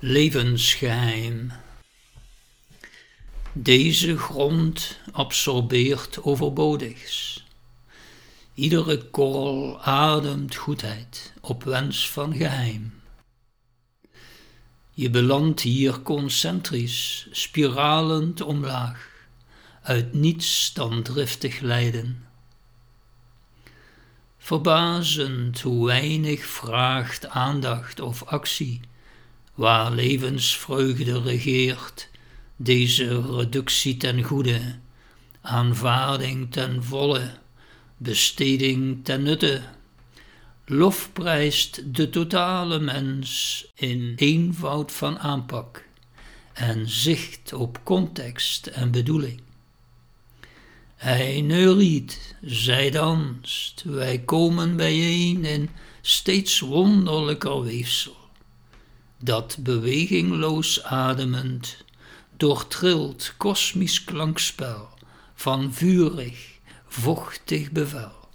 Levensgeheim. Deze grond absorbeert overbodigs. Iedere korrel ademt goedheid op wens van geheim. Je belandt hier concentrisch, spiralend omlaag, uit niets dan driftig lijden. Verbazend hoe weinig vraagt aandacht of actie waar levensvreugde regeert, deze reductie ten goede, aanvaarding ten volle, besteding ten nutte, lofprijst de totale mens in eenvoud van aanpak en zicht op context en bedoeling. Hij neuriet, zij danst, wij komen bijeen in steeds wonderlijker weefsel dat bewegingloos ademend doortrilt kosmisch klankspel van vurig, vochtig bevel.